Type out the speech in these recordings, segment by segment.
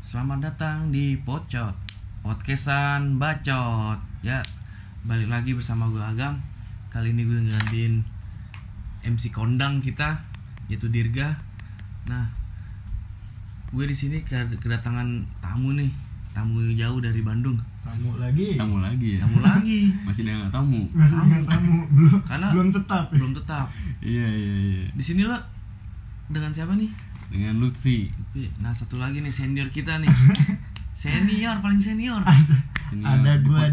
Selamat datang di Pocot Podcastan Bacot. Ya, balik lagi bersama gue Agam. Kali ini gue ngantin MC kondang kita Yaitu Dirga. Nah, gue di sini ke- kedatangan tamu nih Tamu jauh dari Bandung tamu lagi. Tamu lagi ya? Tamu lagi. Masih dengan tamu? Masih dengan tamu. Belum Karena belum tetap. ya? belum tetap. Iya iya iya. Di sini lo dengan siapa nih? dengan Lutfi. Nah, satu lagi nih senior kita nih. Senior, paling senior. Senior ada di gua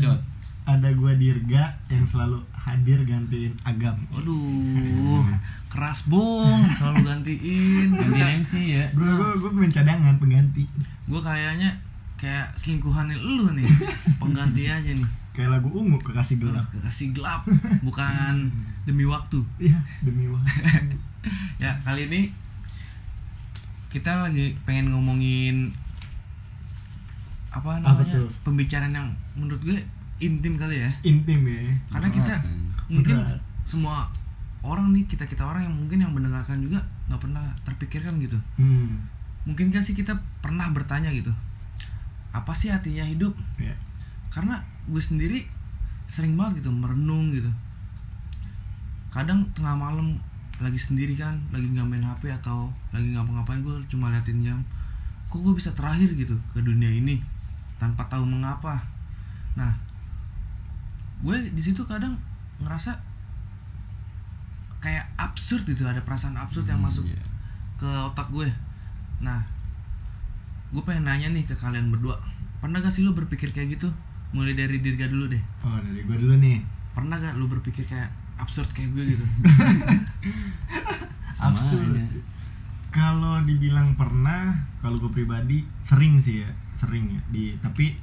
ada gua Dirga yang selalu hadir gantiin Agam. Waduh, keras bong, selalu gantiin. ganti MC ya. Gua gua gua pemain cadangan pengganti. Gue kayaknya kayak selingkuhan lu nih, pengganti aja nih. kayak lagu ungu kekasih gelap Kekasih gelap, bukan demi waktu. iya demi waktu Ya kali ini kita lagi pengen ngomongin apa namanya tuh? pembicaraan yang menurut gue intim kali ya. intim ya Karena kita Berat, mungkin Berat. semua orang nih kita kita orang yang mungkin yang mendengarkan juga nggak pernah terpikirkan gitu. hmm mungkin gak sih kita pernah bertanya gitu apa sih artinya hidup? Ya karena gue sendiri sering banget gitu merenung gitu. Kadang tengah malam lagi sendiri kan lagi nggak main hp atau lagi ngapa-ngapain gue cuma liatin jam. Kok gue bisa terakhir gitu ke dunia ini tanpa tahu mengapa? Nah gue di situ kadang ngerasa kayak absurd gitu ada perasaan absurd yang masuk Iya. ke otak gue. Nah gue pengen nanya nih ke kalian berdua. Pernah gak sih lu berpikir kayak gitu? Mulai dari Dirga dulu deh. Oh dari gua dulu nih. Pernah gak lu berpikir kayak absurd kayak gue gitu? Sama absurd kalau dibilang pernah kalau gue pribadi sering sih ya sering ya. Di tapi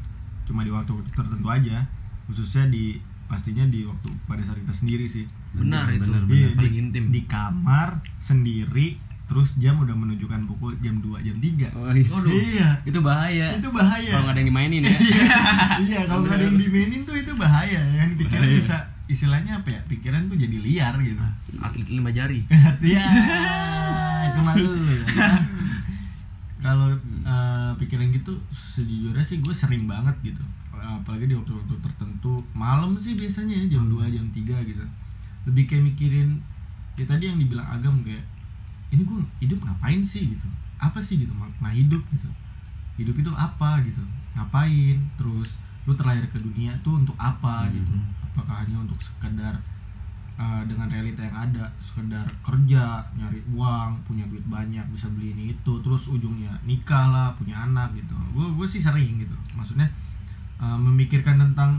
cuma di waktu tertentu aja. Khususnya di pastinya di waktu pada saat kita sendiri sih. Benar itu. benar, Iya, paling di, intim. di kamar sendiri terus jam udah menunjukkan pukul jam 2 jam 3 oh, iya. Waduh. iya. Itu bahaya. Itu bahaya. Kalau nggak ada yang dimainin ya. Iya. Kalau nggak ada yang dimainin tuh itu bahaya ya. Pikiran Bahaya. bisa istilahnya apa ya pikiran tuh jadi liar gitu. Atlet lima jari. Iya, itu malu. Kalau eh, pikiran gitu, sejujurnya sih gue sering banget gitu. Apalagi di waktu-waktu tertentu, malam sih biasanya ya, jam 2, jam 3 gitu. Lebih kayak mikirin, ya tadi yang dibilang agam kayak, ini gue hidup ngapain sih gitu? Apa sih gitu makna hidup gitu? Hidup itu apa gitu? Ngapain? Terus lu terlahir ke dunia tuh untuk apa gitu? Apakah hanya untuk sekedar uh, dengan realita yang ada sekedar kerja nyari uang punya duit banyak bisa beli ini itu terus ujungnya nikah lah punya anak gitu gue gue sih sering gitu maksudnya uh, memikirkan tentang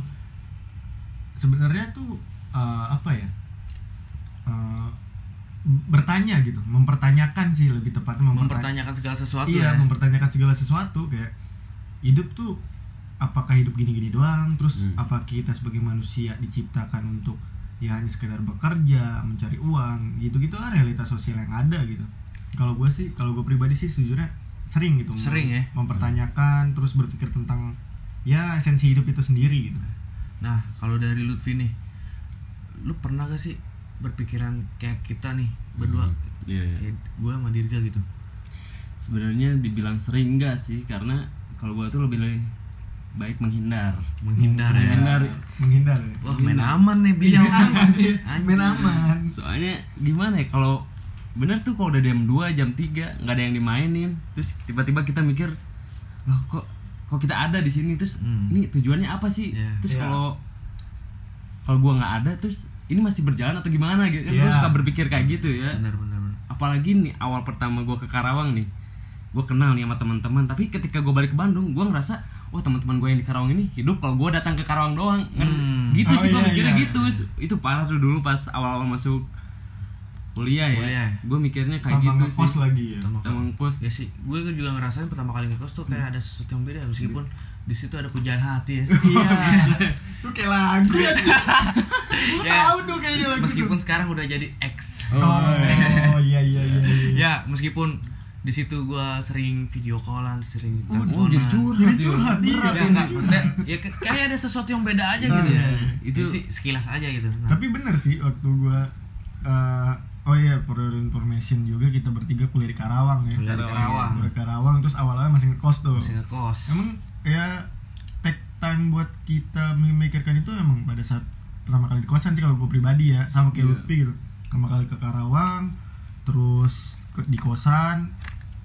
sebenarnya tuh uh, apa ya Uh, bertanya gitu mempertanyakan sih lebih tepatnya mempertanya- mempertanyakan segala sesuatu iya ya mempertanyakan segala sesuatu kayak hidup tuh apakah hidup gini-gini doang terus Hmm. apa kita sebagai manusia diciptakan untuk ya hanya sekedar bekerja mencari uang gitu gitulah realitas sosial yang ada gitu kalau gue sih kalau gue pribadi sih sejujurnya sering gitu mem- Sering ya? mempertanyakan terus berpikir tentang ya esensi hidup itu sendiri gitu nah kalau dari Lutfi nih lu pernah gak sih berpikiran kayak kita nih berdua iya iya. kayak gue sama Dirga gitu sebenarnya dibilang sering enggak sih karena kalau gua tuh lebih lebih baik menghindar menghindar ya Menghindar. menghindar ya. wah main aman nih beliau aman iya. Main aman soalnya gimana ya kalau bener tuh kalau udah jam 2 jam 3 nggak ada yang dimainin terus tiba-tiba kita mikir loh kok kok kita ada di sini terus Hmm. ini tujuannya apa sih Iya. terus Iya. kalau kalau gua nggak ada terus ini masih berjalan atau gimana gitu. Kan Iya. gua suka berpikir kayak gitu ya. Benar benar benar. Apalagi nih awal pertama gua ke Karawang nih. Gue kenal nih sama teman-teman tapi ketika gue balik ke Bandung gue ngerasa wah teman-teman gue yang di Karawang ini hidup kalau gue datang ke Karawang doang. Hmm. gitu Oh, sih gue iya, mikirnya iya. gitu. Itu parah tuh dulu pas awal-awal masuk kuliah ya. Kuliah. gue mikirnya kayak Tambah gitu sih. lagi ya. Temen pos. ya sih gue juga ngerasain pertama kali ngekos tuh kayak ada sesuatu yang beda meskipun di situ ada pujaan hati ya iya itu kayak lagu ya gue Ya. tahu tuh kayaknya lagu meskipun sekarang udah jadi ex oh, iya iya iya iya ya meskipun di situ gua sering video callan sering Oh, teleponan. jadi curhat Jadi ya. curhat, iya. Ya, enggak, ya ke- kayak ada sesuatu yang beda aja Nah, gitu ya. Itu sih sekilas aja gitu. Nah, Tapi bener sih waktu gua eh, oh iya for your information juga kita bertiga kuliah di Karawang ya. Kuliah di Karawang. Kuliah di Karawang terus awal-awal masih ngekos tuh. masih ngekos. Emang ya take time buat kita memikirkan itu emang pada saat pertama kali di kosan sih kalau gue pribadi ya sama kayak Iya. Lutfi gitu. Pertama kali ke Karawang terus ke, di kosan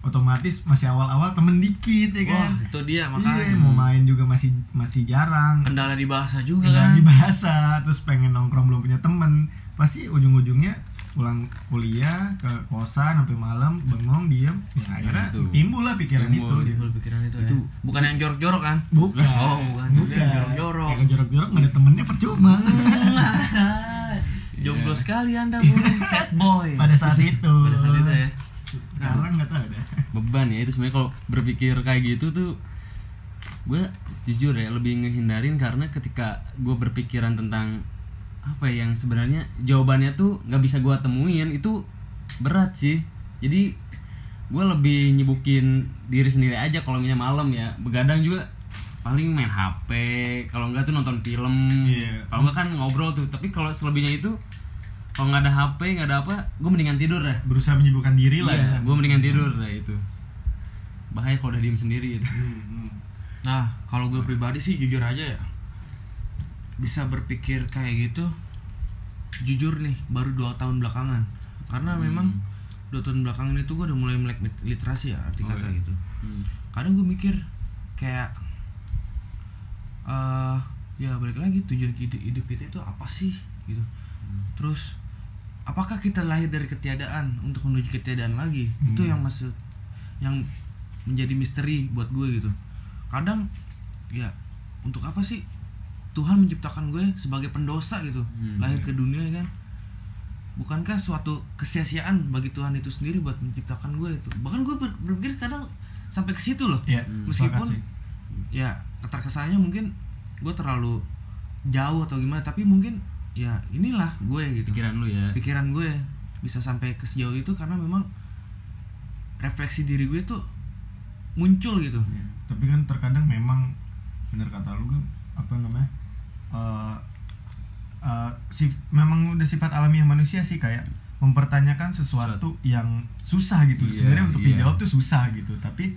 otomatis masih awal-awal temen dikit ya Wah, kan. itu dia Iya, makanya. mau main juga masih masih jarang. Kendala di bahasa juga Nggak kan. di bahasa terus pengen nongkrong belum punya temen pasti ujung-ujungnya pulang kuliah ke kosan sampai malam bengong diem ya akhirnya itu. timbul lah pikiran Timbul, itu Timbul pikiran itu, Itu- ya. Bukan yang jorok-jorok kan? bukan Oh, bukan. Yang jorok-jorok. yang jorok-jorok nggak ada temennya percuma Jomblo sekali Anda, Bung. Sad boy. pada saat itu Pada saat itu ya. sekarang nggak tahu deh beban ya itu sebenarnya kalau berpikir kayak gitu tuh gue jujur ya lebih ngehindarin karena ketika gue berpikiran tentang apa ya yang sebenarnya jawabannya tuh nggak bisa gue temuin itu berat sih jadi gue lebih nyibukin diri sendiri aja kalau misalnya malam ya begadang juga paling main HP kalau enggak tuh nonton film Iya. kalau enggak kan ngobrol tuh tapi kalau selebihnya itu kalau nggak ada HP nggak ada apa gue mendingan tidur dah berusaha menyibukkan diri lah Iya, ya gue mendingan tidur lah itu. Bahaya kalau udah diem sendiri itu. Nah, kalau gue pribadi sih jujur aja ya. Bisa berpikir kayak gitu jujur nih baru dua tahun belakangan. Karena Hmm. memang dua tahun belakangan itu gue udah mulai melek literasi ya arti Oh, kata iya. gitu. Hmm. Kadang gue mikir kayak eh ya balik lagi tujuan hidup, hidup kita itu apa sih gitu. Hmm. Terus apakah kita lahir dari ketiadaan untuk menuju ketiadaan lagi? Itu Hmm. yang maksud yang menjadi misteri buat gue gitu. Kadang ya untuk apa sih Tuhan menciptakan gue sebagai pendosa gitu, Hmm, lahir iya. ke dunia kan? Bukankah suatu kesia-siaan bagi Tuhan itu sendiri buat menciptakan gue itu? Bahkan gue ber- berpikir kadang sampai ke situ loh. ya Meskipun sepakat sih. ya keterkesannya mungkin gue terlalu jauh atau gimana, tapi mungkin ya inilah gue gitu Pikiran lu ya. pikiran gue bisa sampai ke sejauh itu karena memang refleksi diri gue tuh muncul gitu Iya. tapi kan terkadang memang bener kata lu kan apa namanya eh eh, sif- memang udah sifat alamiah manusia sih kayak mempertanyakan sesuatu yang susah gitu Iya, sebenarnya untuk iya. dijawab tuh susah gitu tapi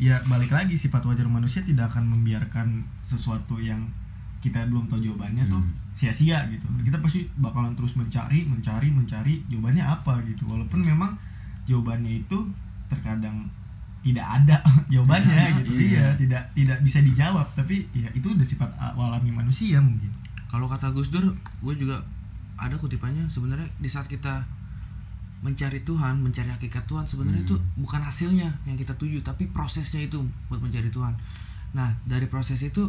ya balik lagi sifat wajar manusia tidak akan membiarkan sesuatu yang kita belum tahu jawabannya tuh Hmm. sia-sia gitu kita pasti bakalan terus mencari mencari mencari jawabannya apa gitu walaupun memang jawabannya itu terkadang tidak ada jawabannya gitu. Iya. iya tidak tidak bisa dijawab. Tapi ya itu udah sifat alami manusia mungkin. Kalau kata Gus Dur gue juga ada kutipannya sebenarnya di saat kita mencari Tuhan mencari hakikat Tuhan sebenarnya Hmm. itu bukan hasilnya yang kita tuju tapi prosesnya itu buat mencari Tuhan. Nah dari proses itu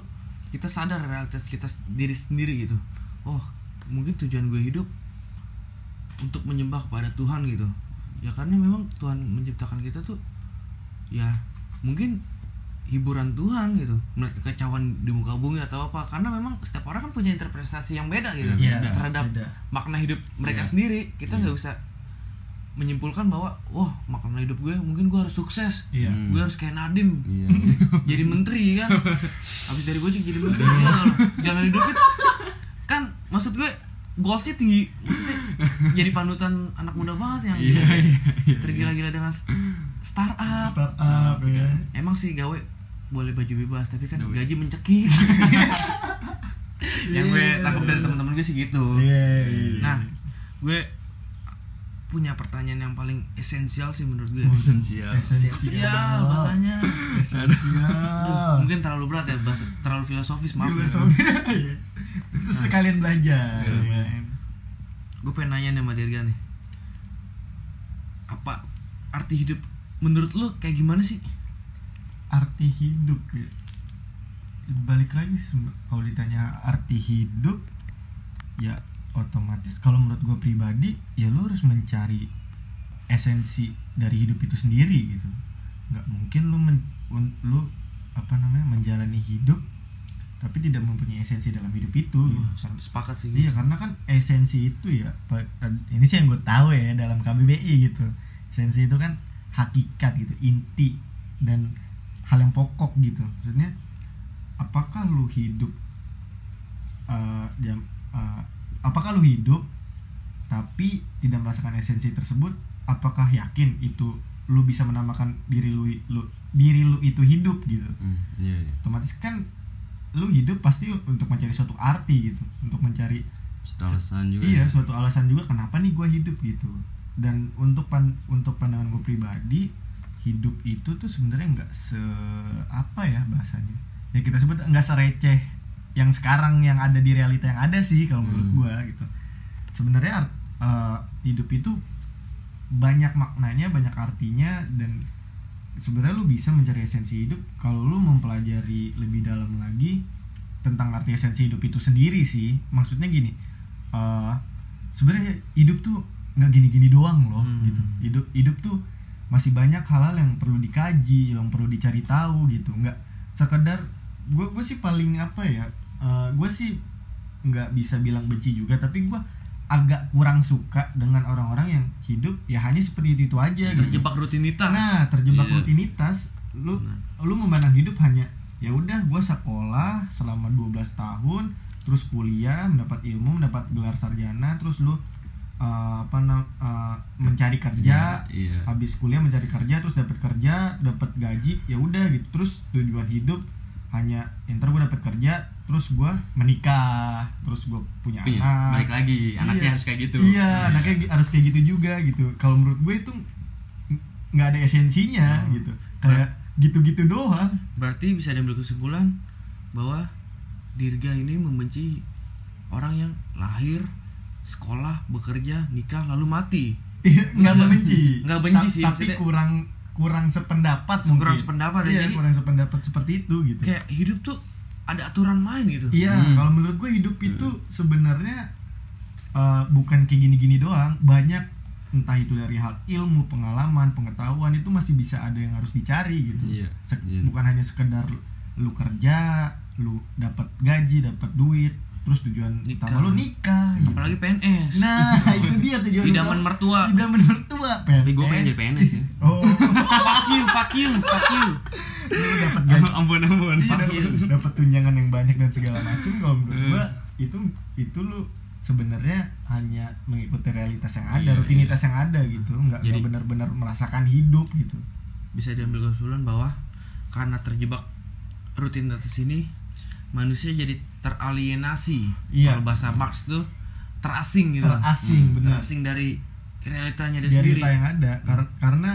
kita sadar realitas kita diri sendiri gitu. Oh mungkin tujuan gue hidup untuk menyembah kepada Tuhan gitu. Ya karena memang Tuhan menciptakan kita tuh ya mungkin hiburan Tuhan gitu melihat kekacauan di muka bumi atau apa karena memang setiap orang kan punya interpretasi yang beda gitu Iya, beda, terhadap beda. makna hidup mereka Iya. sendiri kita Iya. nggak bisa menyimpulkan bahwa wah makna hidup gue mungkin gue harus sukses Iya. Hmm. gue harus kayak Nadim Iya. jadi menteri kan habis dari gojek jadi menteri jangan hidup itu kan maksud gue goalsnya tinggi maksudnya jadi panutan anak muda banget yang Iya, iya, iya. tergila-gila dengan st- startup startup ya emang sih gawe boleh baju bebas tapi kan gaji mencekik. Yang gue tangkap dari teman-teman gue sih gitu. Iya, iya. nah gue punya pertanyaan yang paling esensial sih menurut gue. Esensial. esensial bahasanya. Esensial. Mungkin terlalu berat ya bahasa terlalu filosofis maaf. Ya. Filosofi. Iya. Terus sekalian belajar. Sekalian gue pengen nanya nih sama Dirga nih. Apa arti hidup menurut lo kayak gimana sih? Arti hidup ya. Balik lagi kalau ditanya arti hidup ya otomatis. Kalau menurut gue pribadi ya lo harus mencari esensi dari hidup itu sendiri gitu. Nggak mungkin lu men, lu apa namanya menjalani hidup tapi tidak mempunyai esensi dalam hidup itu. Gitu. Wah, Karena- sepakat sih. Iya karena kan esensi itu ya ini sih yang gue tahu ya dalam KBBI gitu. Esensi itu kan hakikat gitu inti dan hal yang pokok gitu maksudnya apakah lu hidup eh, jam eh, apakah lu hidup tapi tidak merasakan esensi tersebut apakah yakin itu lu bisa menamakan diri lu, lu diri lu itu hidup gitu Hmm, iya, iya. otomatis kan lu hidup pasti untuk mencari suatu arti gitu untuk mencari Itu alasan juga iya ya. suatu alasan juga kenapa nih gue hidup gitu dan untuk pan untuk pandangan gue pribadi hidup itu tuh sebenarnya nggak se apa ya bahasanya? Ya kita sebut nggak sereceh yang sekarang yang ada di realita yang ada sih kalau menurut Hmm. gue gitu. Sebenarnya eh, hidup itu banyak maknanya banyak artinya dan sebenarnya lu bisa mencari esensi hidup kalau lu mempelajari lebih dalam lagi tentang arti esensi hidup itu sendiri sih. Maksudnya gini eh, sebenarnya hidup tuh nggak gini-gini doang loh Hmm. gitu hidup hidup tuh masih banyak hal-hal yang perlu dikaji yang perlu dicari tahu gitu nggak sekedar gue gue sih paling apa ya gue sih nggak bisa bilang benci juga tapi gue agak kurang suka dengan orang-orang yang hidup ya hanya seperti itu, itu aja gitu. terjebak rutinitas Nah, terjebak Iya. rutinitas, lu Nah. lu memandang hidup hanya ya udah gua sekolah selama 12 tahun, terus kuliah, mendapat ilmu, mendapat gelar sarjana, terus lu uh, apa nam- uh, mencari kerja, Iya. habis kuliah mencari kerja, terus dapat kerja, dapat gaji, ya udah gitu. Terus tujuan hidup hanya entar gua dapat kerja, terus gua menikah, terus gua punya Iya, anak. balik lagi anaknya Iya. harus kayak gitu Iya, anaknya gi- harus kayak gitu juga gitu. Kalau menurut gue itu nggak ada esensinya Oh. gitu. Kayak gitu-gitu doang. berarti bisa diambil kesimpulan bahwa Dirga ini membenci orang yang lahir sekolah bekerja nikah lalu mati Iya, nggak benci. Nggak benci Ta- sih, Tapi maksudnya- kurang kurang sependapat Kurang mungkin. sependapat ya, Iya, jadi- kurang sependapat seperti itu gitu. kayak hidup tuh ada aturan main gitu Iya, Hmm. kalau menurut gue hidup itu sebenarnya uh, bukan kayak gini-gini doang, banyak entah itu dari hal ilmu, pengalaman, pengetahuan itu masih bisa ada yang harus dicari gitu. Iya, Sek- iya. Bukan hanya sekedar lu, lu kerja, lu dapat gaji, dapat duit, terus tujuan Nikah. utama lu nikah. gitu. apalagi PNS Nah, itu dia tujuan idaman utama. mertua. Idaman mertua, tapi gue pengen jadi PNS ya. Oh, fuck you fuck you fuck you. Lu dapat gaji. Ampun ampun Iya, dapat- dapat tunjangan yang banyak dan segala macam kalau menurut gua itu itu lu sebenarnya hanya mengikuti realitas yang ada Iya, rutinitas yang ada gitu. Nggak Jadi- benar-benar merasakan hidup gitu. Bisa diambil kesimpulan bahwa karena terjebak rutinitas ini manusia jadi teralienasi. Iya. kalau bahasa Marx tuh terasing gitu. Terasing Hmm, benar. Terasing dari realitanya dia dari sendiri. realita yang ada. Kar- karena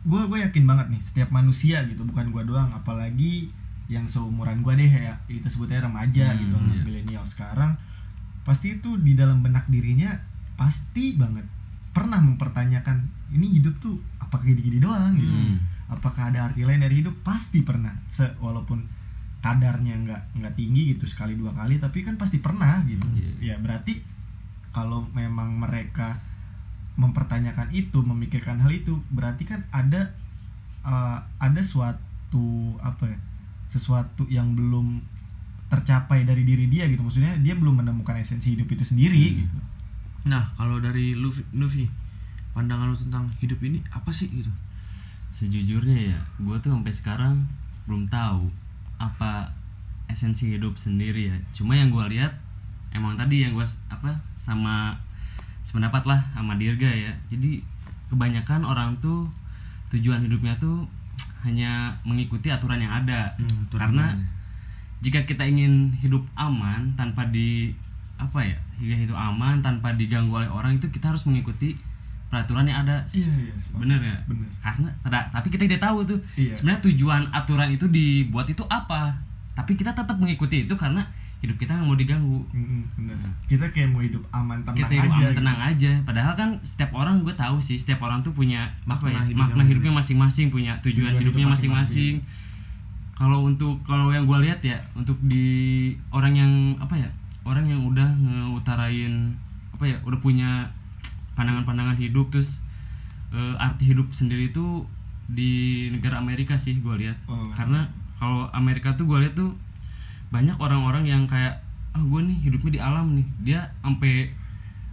gua gue yakin banget nih setiap manusia gitu bukan gua doang apalagi yang seumuran gua deh ya. Kita sebutnya remaja Hmm, gitu iya. milenial sekarang. Pasti itu di dalam benak dirinya pasti banget pernah mempertanyakan ini hidup tuh apakah gini-gini doang? gitu. Hmm. apakah ada arti lain dari hidup? Pasti pernah. Se walaupun kadarnya nggak nggak tinggi gitu sekali dua kali tapi kan pasti pernah gitu Iya. ya berarti kalau memang mereka mempertanyakan itu memikirkan hal itu berarti kan ada uh, ada suatu apa ya sesuatu yang belum tercapai dari diri dia gitu maksudnya dia belum menemukan esensi hidup itu sendiri Hmm. gitu nah kalau dari Luffy, Luffy pandangan lu tentang hidup ini apa sih gitu sejujurnya ya gue tuh sampai sekarang belum tahu apa esensi hidup sendiri ya. Cuma yang gue lihat emang tadi yang gue apa sama sependapat lah sama Dirga ya. Jadi kebanyakan orang tuh tujuan hidupnya tuh hanya mengikuti aturan yang ada. Hmm, aturan karena main. jika kita ingin hidup aman tanpa di apa ya hingga hidup aman tanpa diganggu oleh orang itu kita harus mengikuti peraturan yang ada. Iya iya sepakat. bener ya? Bener. Karena pada- tapi kita tidak tahu tuh Iya. sebenarnya tujuan aturan itu dibuat itu apa. Tapi kita tetap mengikuti itu karena hidup kita nggak mau diganggu. Mm-mm, bener. Kita kayak mau hidup aman tenang kita hidup aja aman gitu. tenang aja. Padahal kan setiap orang gue tahu sih setiap orang tuh punya apa Makna ya, hidup makna hidupnya masing-masing. punya tujuan, Tujuan hidupnya hidup masing-masing. Kalau untuk kalau yang gue lihat ya untuk di orang yang apa ya orang yang udah ngeutarain apa ya udah punya pandangan-pandangan hidup terus eh, arti hidup sendiri itu di negara Amerika sih gue lihat. Oh. karena kalau Amerika tuh gue lihat tuh banyak orang-orang yang kayak ah gue nih hidupnya di alam nih. Dia sampai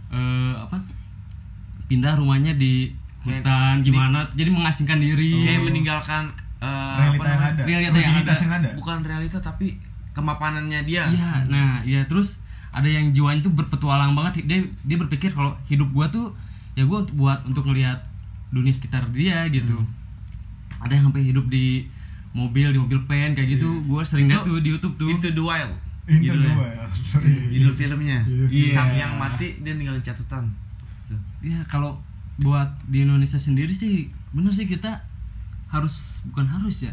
eh, apa pindah rumahnya di Kayak- hutan gimana jadi mengasingkan diri. Kayak meninggalkan eh, realita apa yang ada. Realita yang ada. yang ada. Bukan realita tapi kemapanannya dia. Iya, nah, ya terus ada yang jiwanya tuh berpetualang banget. Dia dia berpikir kalau hidup gua tuh ya gua untuk buat untuk ngelihat dunia sekitar dia gitu. Ada yang sampai hidup di mobil, di mobil pen kayak gitu. Gua sering lihat tuh di YouTube tuh. Into the Wild Into judulnya. the wild. Sorry. judul filmnya Iya. Sam yang mati dia ninggalin catatan Tuh. Ya kalau buat di Indonesia sendiri sih bener sih kita harus bukan harus ya.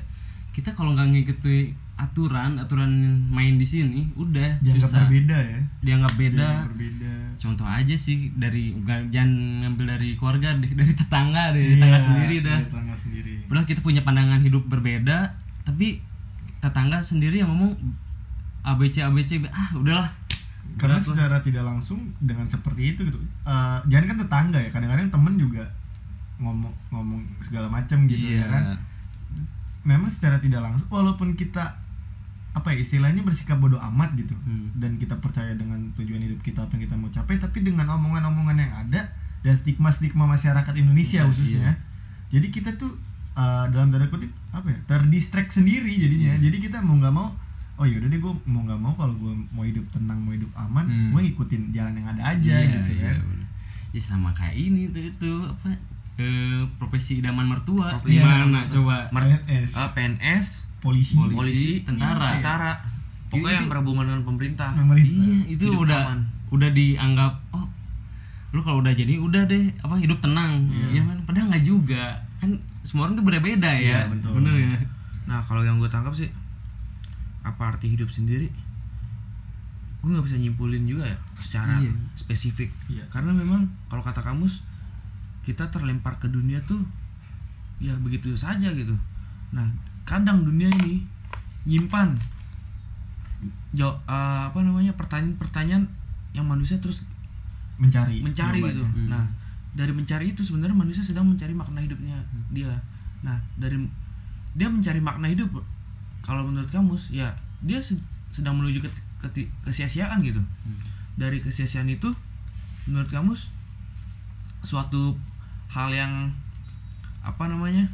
Kita kalau nggak ngikuti aturan aturan main di sini udah dianggap susah. berbeda ya? Dianggap beda. Dianggap berbeda. Contoh aja sih dari jangan ngambil dari keluarga deh dari tetangga dari tetangga Iya, sendiri dah. dari tetangga sendiri. Padahal kita punya pandangan hidup berbeda tapi tetangga sendiri yang ngomong ABC ABC ah udahlah. Karena Berat lah. secara tidak langsung dengan seperti itu gitu. Eh, jangan kan tetangga ya kadang-kadang temen juga ngomong ngomong segala macam gitu iya. ya kan. Memang secara tidak langsung walaupun kita apa ya istilahnya bersikap bodoh amat gitu. Hmm. dan kita percaya dengan tujuan hidup kita apa yang kita mau capai tapi dengan omongan-omongan yang ada dan stigma-stigma masyarakat Indonesia Iya, khususnya jadi kita tuh uh, dalam tanda kutip apa ya terdistract sendiri jadinya. Iya. jadi kita mau nggak mau oh yaudah deh gue mau nggak mau kalau gue mau hidup tenang mau hidup aman Hmm. gue ngikutin jalan yang ada aja Iya, gitu iya, kan. bener. ya sama kayak ini tuh itu apa eh, profesi idaman mertua. Gimana coba? Mer- PNS Ah, PNS polisi, Polisi, polisi tentara. tentara. Pokoknya Itu- yang berhubungan dengan pemerintah. Pemerintah. Iya itu Hidup udah aman. udah dianggap oh lu kalau udah jadi udah deh apa hidup tenang. Ya kan? Padahal nggak juga. Kan semua orang tuh beda-beda ya. Iya, betul. bener ya. Nah kalau yang gue tangkap sih apa arti hidup sendiri? Gue nggak bisa nyimpulin juga ya secara Iya. spesifik. Iya. karena memang kalau kata kamus kita terlempar ke dunia tuh ya begitu saja gitu. Nah kadang dunia ini nyimpan jawab apa namanya pertanyaan-pertanyaan yang manusia terus mencari mencari jawabannya. gitu. Hmm. Nah, dari mencari itu sebenarnya manusia sedang mencari makna hidupnya dia. Nah, dari dia mencari makna hidup kalau menurut kamus ya dia se- sedang menuju ke, ke kesia-siaan gitu. Dari kesia-siaan itu menurut kamus suatu hal yang apa namanya?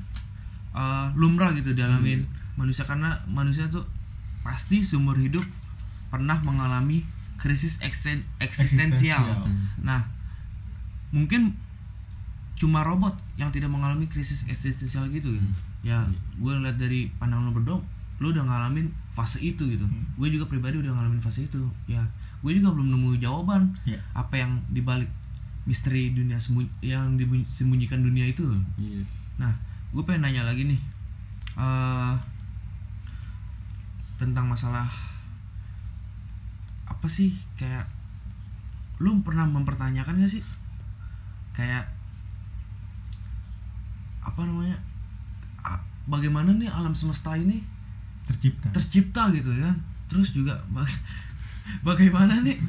Eh, lumrah gitu dialamin manusia karena manusia tuh pasti seumur hidup pernah mengalami krisis eksten- eksistensial. Eksistensial. Nah, mungkin cuma robot yang tidak mengalami krisis eksistensial gitu gitu. Ya, gue lihat dari pandangan lo berdua, lo udah ngalamin fase itu gitu. Gue juga pribadi udah ngalamin fase itu. Ya, gue juga belum nemu jawaban Iya. apa yang dibalik misteri dunia sembunyi, yang disembunyikan dunia itu. Iya. Nah, gue pengen nanya lagi nih eh tentang masalah apa sih? Kayak lu pernah mempertanyakan gak sih? Kayak apa namanya bagaimana nih alam semesta ini tercipta. tercipta gitu ya kan? Terus juga baga- bagaimana nih?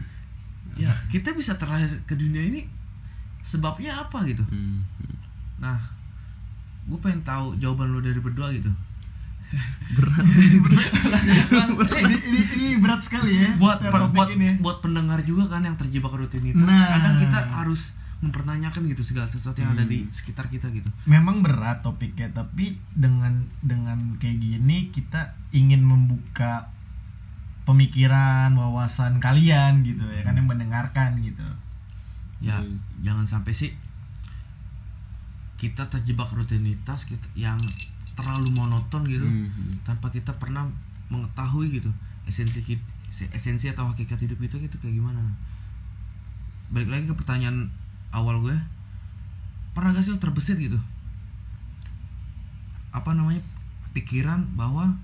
Ya kita bisa terlahir ke dunia ini sebabnya apa gitu? Hmm. Nah, gue pengen tahu jawaban lo dari berdua gitu. ini, ini ini berat sekali ya buat per- buat ini. buat pendengar juga kan yang terjebak rutinitas. Nah. Kadang kita harus mempertanyakan gitu segala sesuatu yang ada di sekitar kita gitu. memang berat topiknya tapi dengan dengan kayak gini kita ingin membuka pemikiran wawasan kalian gitu ya kan yang mendengarkan gitu Ya, Hmm. jangan sampai sih kita terjebak rutinitas kita yang terlalu monoton gitu Hmm. tanpa kita pernah mengetahui gitu esensi hid- esensi atau hakikat hidup kita gitu kayak gimana. Balik lagi ke pertanyaan awal gue pernah gak sih terbesit gitu? Apa namanya pikiran bahwa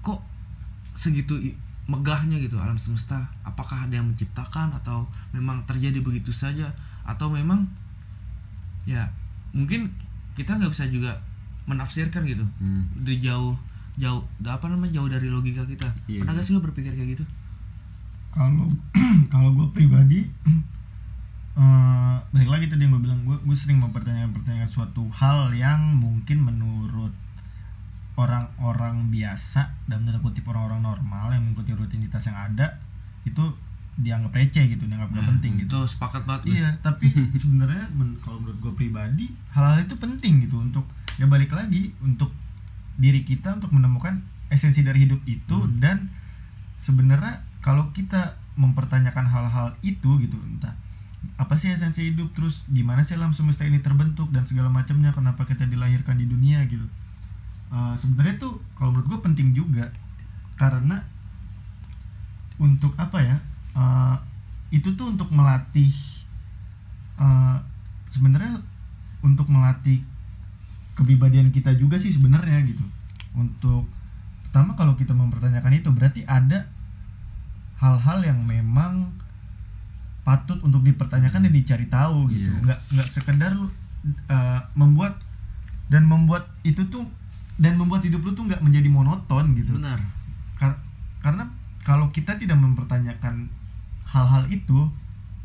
kok segitu megahnya gitu alam semesta? Apakah ada yang menciptakan atau memang terjadi begitu saja? Atau memang ya mungkin kita nggak bisa juga menafsirkan gitu Hmm. dari jauh jauh apa namanya jauh dari logika kita Iya, pernah iya. gak sih lo berpikir kayak gitu kalau kalau gue pribadi eh balik lagi tadi yang gue bilang gue gue sering mempertanyakan pertanyaan suatu hal yang mungkin menurut orang-orang biasa dan tanda kutip orang-orang normal yang mengikuti rutinitas yang ada itu dianggap receh gitu dianggap nggak Nah, penting gitu itu sepakat banget gue. Iya, tapi sebenarnya men- kalau menurut gue pribadi hal-hal itu penting gitu untuk ya balik lagi untuk diri kita untuk menemukan esensi dari hidup itu Hmm. dan sebenarnya kalau kita mempertanyakan hal-hal itu gitu entah apa sih esensi hidup terus gimana sih alam semesta ini terbentuk dan segala macamnya kenapa kita dilahirkan di dunia gitu Eh, sebenarnya tuh kalau menurut gue penting juga karena untuk apa ya eh, itu tuh untuk melatih eh, sebenarnya untuk melatih kepribadian kita juga sih sebenarnya gitu. Untuk pertama kalau kita mempertanyakan itu berarti ada hal-hal yang memang patut untuk dipertanyakan dan dicari tahu gitu. Iya. nggak nggak sekedar lu eh, membuat dan membuat itu tuh dan membuat hidup lu tuh nggak menjadi monoton gitu. Benar. Kar- karena kalau kita tidak mempertanyakan hal-hal itu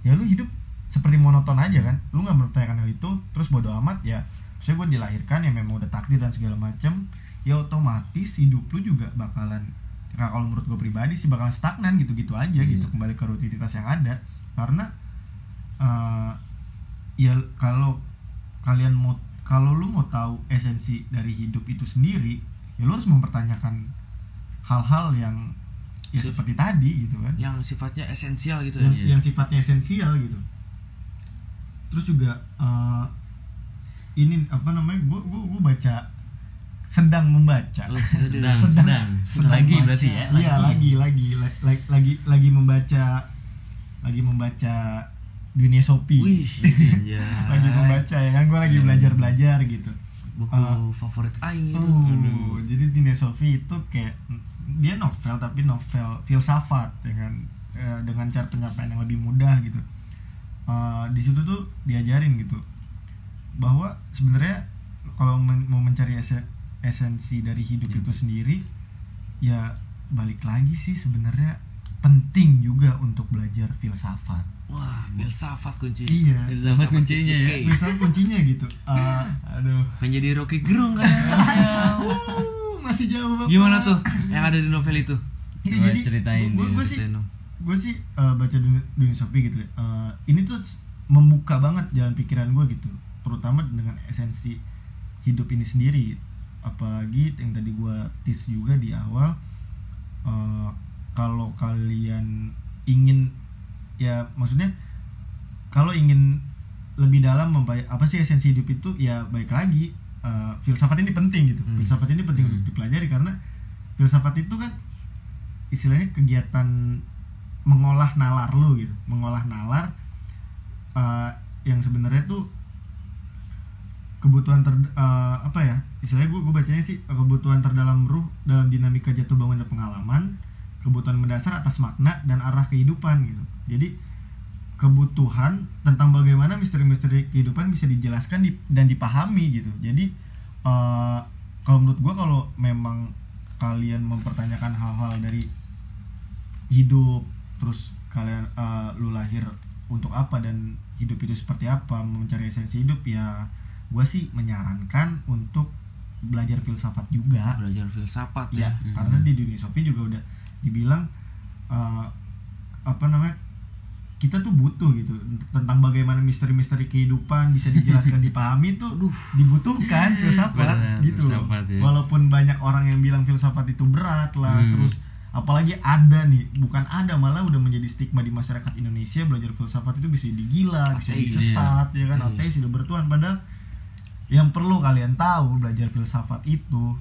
ya lu hidup seperti monoton aja kan. Lu nggak mempertanyakan hal itu terus bodo amat ya. Saya gue dilahirkan ya memang udah takdir dan segala macam ya otomatis hidup lu juga bakalan nah, kalau menurut gue pribadi sih bakalan stagnan gitu-gitu aja gitu kembali ke rutinitas yang ada. Karena eh, ya kalau kalian mau kalau lu mau tahu esensi dari hidup itu sendiri ya lu harus mempertanyakan hal-hal yang ya seperti tadi gitu kan. Yang sifatnya esensial gitu yang, ya Iya. yang sifatnya esensial gitu. Terus juga eh, ini apa namanya gua gua, gua baca sedang membaca. Oh, aduh. sedang Sedang- sedang, sedang lagi baca. berarti ya? Iya lagi. lagi la- lagi lagi lagi membaca lagi membaca dunia Shopee. Wih, anjay. lagi membaca ya kan? Gue lagi belajar belajar gitu. Buku Ah. favorit aing itu. Oh, jadi dunia Sophie itu kayak dia novel tapi novel filsafat dengan eh, dengan cara penyampaian yang lebih mudah gitu. Eh, di situ tuh diajarin gitu bahwa sebenarnya kalau men- mau mencari ese- esensi dari hidup Ya. itu sendiri ya balik lagi sih sebenarnya penting juga untuk belajar filsafat. wah filsafat kunci Iya. Filsafat kuncinya ya. the key. Filsafat kuncinya gitu. Eh, aduh. pengen jadi Rocky Gerung kan Uh, masih jauh Bapak. gimana tuh yang ada di novel itu? Ya, Coba jadi ceritain gue dia, sih gue sih eh, baca dunia, dunia Shopee gitu ya. Eh, ini tuh membuka banget jalan pikiran gue gitu. Terutama dengan esensi hidup ini sendiri. Apalagi yang tadi gue tis juga di awal eh, kalau kalian ingin ya maksudnya kalau ingin lebih dalam apa sih esensi hidup itu? Ya baik lagi eh, filsafat ini penting gitu Hmm. filsafat ini penting Hmm. untuk dipelajari karena filsafat itu kan istilahnya kegiatan mengolah nalar lu gitu mengolah nalar eh, yang sebenarnya tuh kebutuhan ter eh, apa ya istilahnya gue gue bacanya sih kebutuhan terdalam ruh dalam dinamika jatuh bangun dan pengalaman kebutuhan mendasar atas makna dan arah kehidupan gitu jadi kebutuhan tentang bagaimana misteri-misteri kehidupan bisa dijelaskan di- dan dipahami gitu. Jadi eh, kalau menurut gue kalau memang kalian mempertanyakan hal-hal dari hidup terus kalian eh, lu lahir untuk apa dan hidup itu seperti apa mencari esensi hidup ya gue sih menyarankan untuk belajar filsafat juga. Belajar filsafat ya ya. Hmm. karena di dunia Sophie juga udah dibilang eh, apa namanya kita tuh butuh gitu tentang bagaimana misteri-misteri kehidupan bisa dijelaskan dipahami itu dibutuhkan filsafat Benar, gitu filsafat, ya. walaupun banyak orang yang bilang filsafat itu berat lah Hmm. terus apalagi ada nih bukan ada malah udah menjadi stigma di masyarakat Indonesia belajar filsafat itu bisa digila bisa disesat ya kan Ateis. ateis sudah bertuhan padahal yang perlu kalian tahu belajar filsafat itu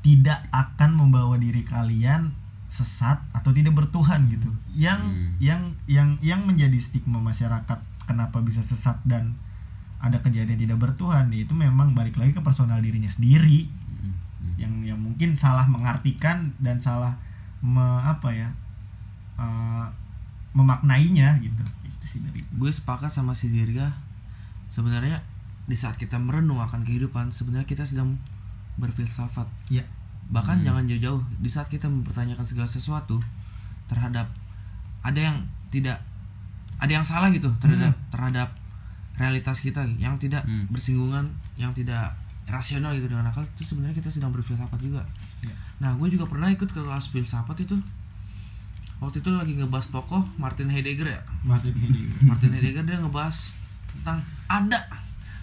tidak akan membawa diri kalian sesat atau tidak bertuhan gitu. Yang Hmm. yang yang yang menjadi stigma masyarakat kenapa bisa sesat dan ada kejadian tidak bertuhan itu memang balik lagi ke personal dirinya sendiri. Hmm, hmm. yang yang mungkin salah mengartikan dan salah me- apa ya eh, memaknainya gitu. Itu sih dari gue sepakat sama si Dirga. Sebenarnya di saat kita merenung akan kehidupan sebenarnya kita sedang berfilsafat. Ya bahkan Hmm. jangan jauh-jauh di saat kita mempertanyakan segala sesuatu terhadap ada yang tidak ada yang salah gitu terhadap terhadap realitas kita yang tidak Hmm. bersinggungan yang tidak rasional gitu dengan akal itu sebenarnya kita sedang berfilsafat juga. Ya. nah gue juga pernah ikut ke kelas filsafat itu. Waktu itu lagi ngebahas tokoh Martin Heidegger ya. Martin Heidegger. Martin Heidegger dia ngebahas tentang ada.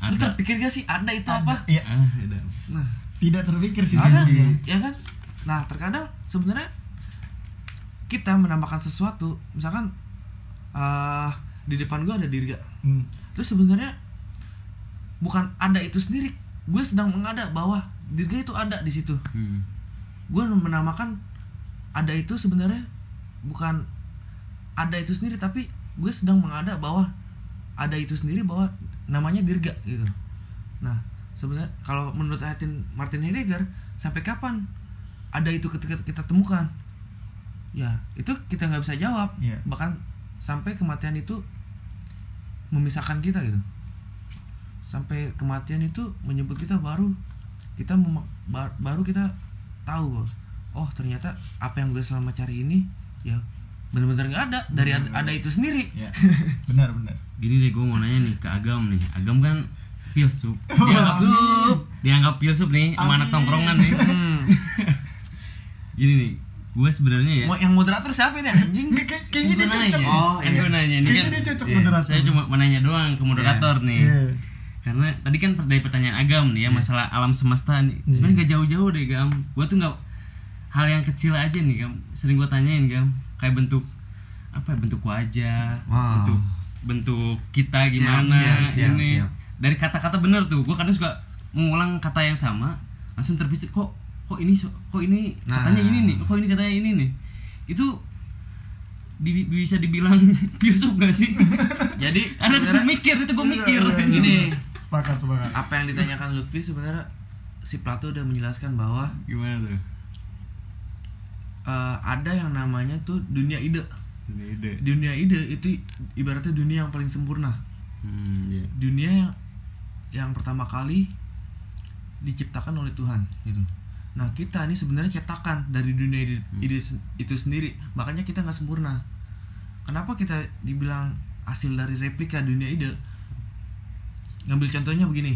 Lu Ada. terpikir gak sih ada itu apa? Iya, ada nah tidak terpikir sih ada sebenarnya. ya kan nah terkadang sebenarnya kita menambahkan sesuatu misalkan eh di depan gua ada dirga Hmm. terus sebenarnya bukan ada itu sendiri gue sedang mengada bahwa dirga itu ada di situ Hmm. gue menamakan ada itu sebenarnya bukan ada itu sendiri tapi gue sedang mengada bahwa ada itu sendiri bahwa namanya dirga gitu nah sebenarnya kalau menurut Martin Martin Heidegger sampai kapan ada itu ketika kita temukan? Ya itu kita nggak bisa jawab. Iya. bahkan sampai kematian itu memisahkan kita gitu. Sampai kematian itu menjemput kita baru. Kita baru kita tahu bahwa, oh ternyata apa yang gue selama cari ini ya benar-benar nggak ada. Dari ada, ada itu sendiri. Ya. Benar, benar. Gini deh gue mau nanya nih ke Agam nih. Agam kan filsuf Sup. dianggap filsuf nih sama anak tongkrongan nih Hmm. Gini nih Gue sebenarnya ya Mau yang moderator siapa nih anjing? Kayak- Kayaknya dia Gua cocok. nanya. Oh, kan iya. gue nanya ini Kayaknya kan dia cocok Iya. moderator. Saya cuma menanya doang ke moderator nih Iya. Karena tadi kan dari pertanyaan Agam nih ya Masalah alam semesta nih Iya. Sebenarnya gak jauh-jauh deh Gam Gue tuh gak Hal yang kecil aja nih Gam Sering gue tanyain Gam Kayak bentuk Apa ya bentuk wajah Wow. Bentuk Bentuk kita Siap, gimana siap, siap, ini siap. Dari kata-kata bener tuh Gue kadang suka Mengulang kata yang sama Langsung terpisah Kok Kok ini Kok ini Nah. Katanya ini nih Kok ini katanya ini nih Itu di- bisa dibilang filsuf gak sih? Jadi Karena gue mikir itu gue mikir. Iya, iya, iya. Gini. Sepakat, sepakat. apa yang ditanyakan Lutfi sebenarnya si Plato udah menjelaskan bahwa Gimana tuh? eh, ada yang namanya tuh dunia ide. Ini ide. Dunia ide itu ibaratnya dunia yang paling sempurna. Hmm, iya. Dunia yang yang pertama kali diciptakan oleh Tuhan gitu. Nah kita ini sebenarnya cetakan dari dunia ide, ide sen- itu sendiri. Makanya kita nggak sempurna. Kenapa kita dibilang hasil dari replika dunia ide? Ngambil contohnya begini.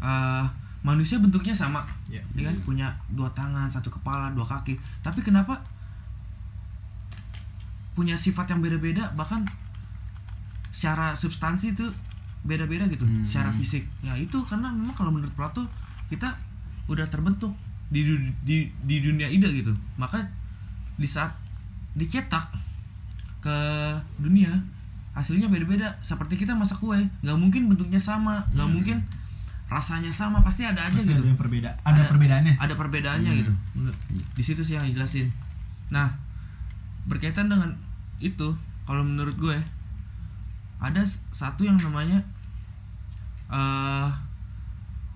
Eh, manusia bentuknya sama, Iya. ya kan? Punya dua tangan, satu kepala, dua kaki. Tapi kenapa punya sifat yang beda-beda bahkan secara substansi itu beda-beda gitu Hmm. secara fisik ya itu karena memang kalau menurut Plato kita udah terbentuk di di di dunia ide gitu maka di saat dicetak ke dunia hasilnya beda-beda seperti kita masak kue nggak mungkin bentuknya sama nggak mungkin rasanya sama pasti ada aja Pasti gitu ada yang berbeda. Ada, perbedaannya. ada perbedaannya gitu Menurut- di situ sih yang dijelasin nah berkaitan dengan itu kalau menurut gue ada satu yang namanya eh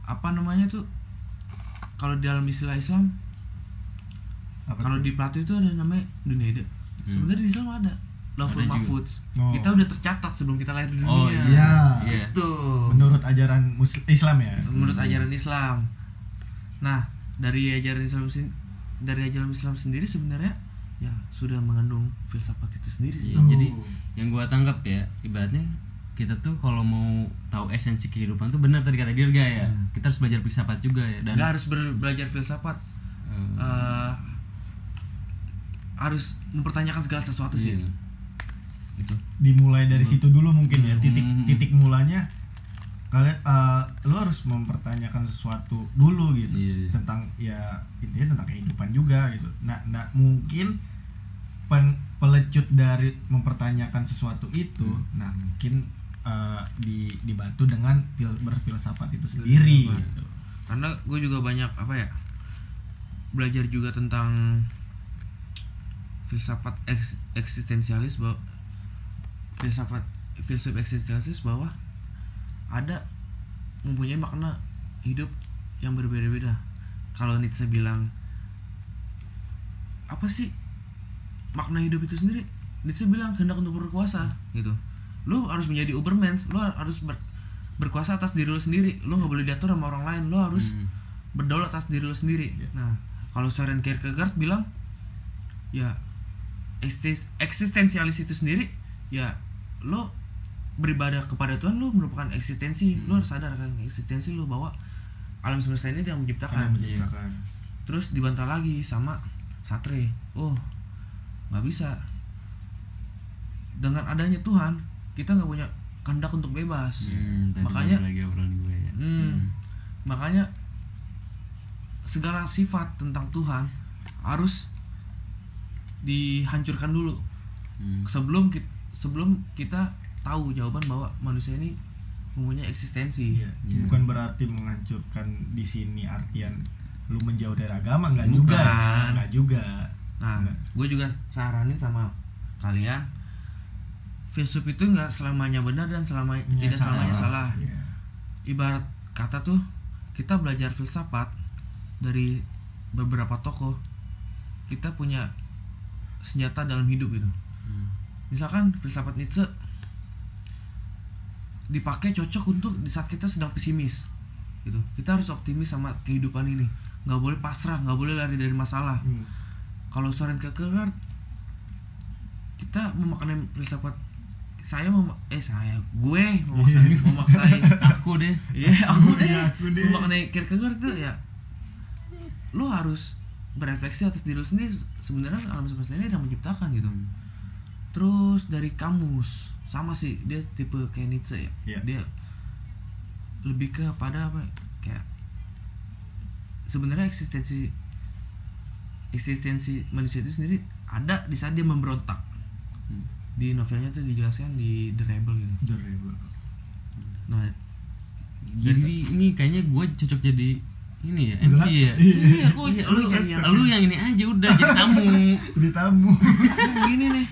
apa namanya tuh kalau di dalam istilah Islam kalau di Plato itu ada namanya dunia ide sebenarnya di Islam ada Lawful. Mahfudz Oh. kita udah tercatat sebelum kita lahir di dunia Oh, Iya. Iya. itu Menurut ajaran Muslim Islam ya. menurut ajaran Islam. Nah, dari ajaran Islam dari ajaran Islam sendiri sebenarnya ya sudah mengandung filsafat itu sendiri sih. Iya, Tuh. jadi yang gua tangkap ya ibaratnya kita tuh kalau mau tahu esensi kehidupan tuh benar tadi kata Dirga ya kita harus belajar filsafat juga ya dan Nggak harus ber- belajar filsafat, eh, eh, harus mempertanyakan segala sesuatu sih. iya. Gitu. Dimulai dari situ dulu mungkin ya. Titik Hmm. titik mulanya kalian eh, lu harus mempertanyakan sesuatu dulu gitu Iya. tentang ya intinya tentang kehidupan juga gitu. Nah, nah mungkin pen- pelecut dari mempertanyakan sesuatu itu, Hmm. nah mungkin eh, di dibantu dengan fil- berfilsafat itu sendiri Berfilsafat. gitu. Karena gue juga banyak apa ya belajar juga tentang filsafat eks- eksistensialis bahwa filsafat filsuf eksistensialis bahwa ada mempunyai makna hidup yang berbeda-beda. Kalau Nietzsche bilang apa sih makna hidup itu sendiri? Nietzsche bilang kehendak untuk berkuasa gitu. Lu harus menjadi Uberman, lu harus ber- berkuasa atas diri lu sendiri. Lu nggak boleh diatur sama orang lain. Lu harus Hmm. berdaulat atas diri lu sendiri. Nah, kalau Søren Kierkegaard bilang ya eksis- eksistensialis itu sendiri ya lo beribadah kepada Tuhan lo merupakan eksistensi lo harus sadar kan eksistensi lo bahwa alam semesta ini dia yang menciptakan menciptakan. terus dibantah lagi sama Sartre oh nggak bisa dengan adanya Tuhan kita nggak punya kehendak untuk bebas Hmm, tadi makanya lagi gue ya. Hmm, makanya segala sifat tentang Tuhan harus dihancurkan dulu Hmm. sebelum kita sebelum kita tahu jawaban bahwa manusia ini mempunyai eksistensi. Iya. Iya. bukan berarti menghancurkan di sini artian lu menjauh dari agama nggak juga nggak juga Nah, gue juga saranin sama kalian filsuf itu nggak selamanya benar dan selama Iya, tidak selamanya salah. Iya. Ibarat kata tuh kita belajar filsafat dari beberapa tokoh kita punya senjata dalam hidup gitu. Hmm. misalkan filsafat Nietzsche dipakai cocok untuk di saat kita sedang pesimis gitu kita harus optimis sama kehidupan ini nggak boleh pasrah nggak boleh lari dari masalah Hmm. kalau Soren Kierkegaard kita memaknai filsafat saya mem eh saya gue memaksain memaksain Aku deh. Iya, aku deh. Iya, aku deh. Memaknai Kierkegaard tuh ya lu harus berefleksi atas diri lu sendiri sebenarnya alam semesta ini yang menciptakan gitu. Terus dari kamus sama sih dia tipe kayak Nietzsche ya. Iya. Dia lebih ke pada apa kayak sebenarnya eksistensi eksistensi manusia itu sendiri ada di saat dia memberontak. Di novelnya tuh dijelaskan di The Rebel gitu. The Rebel. Nah, Jadi ini kayaknya gue cocok jadi ini ya MC ya. iya kok Iya, lu lu, jadi yang lu yang ini aja udah jadi tamu. Jadi tamu. begini nih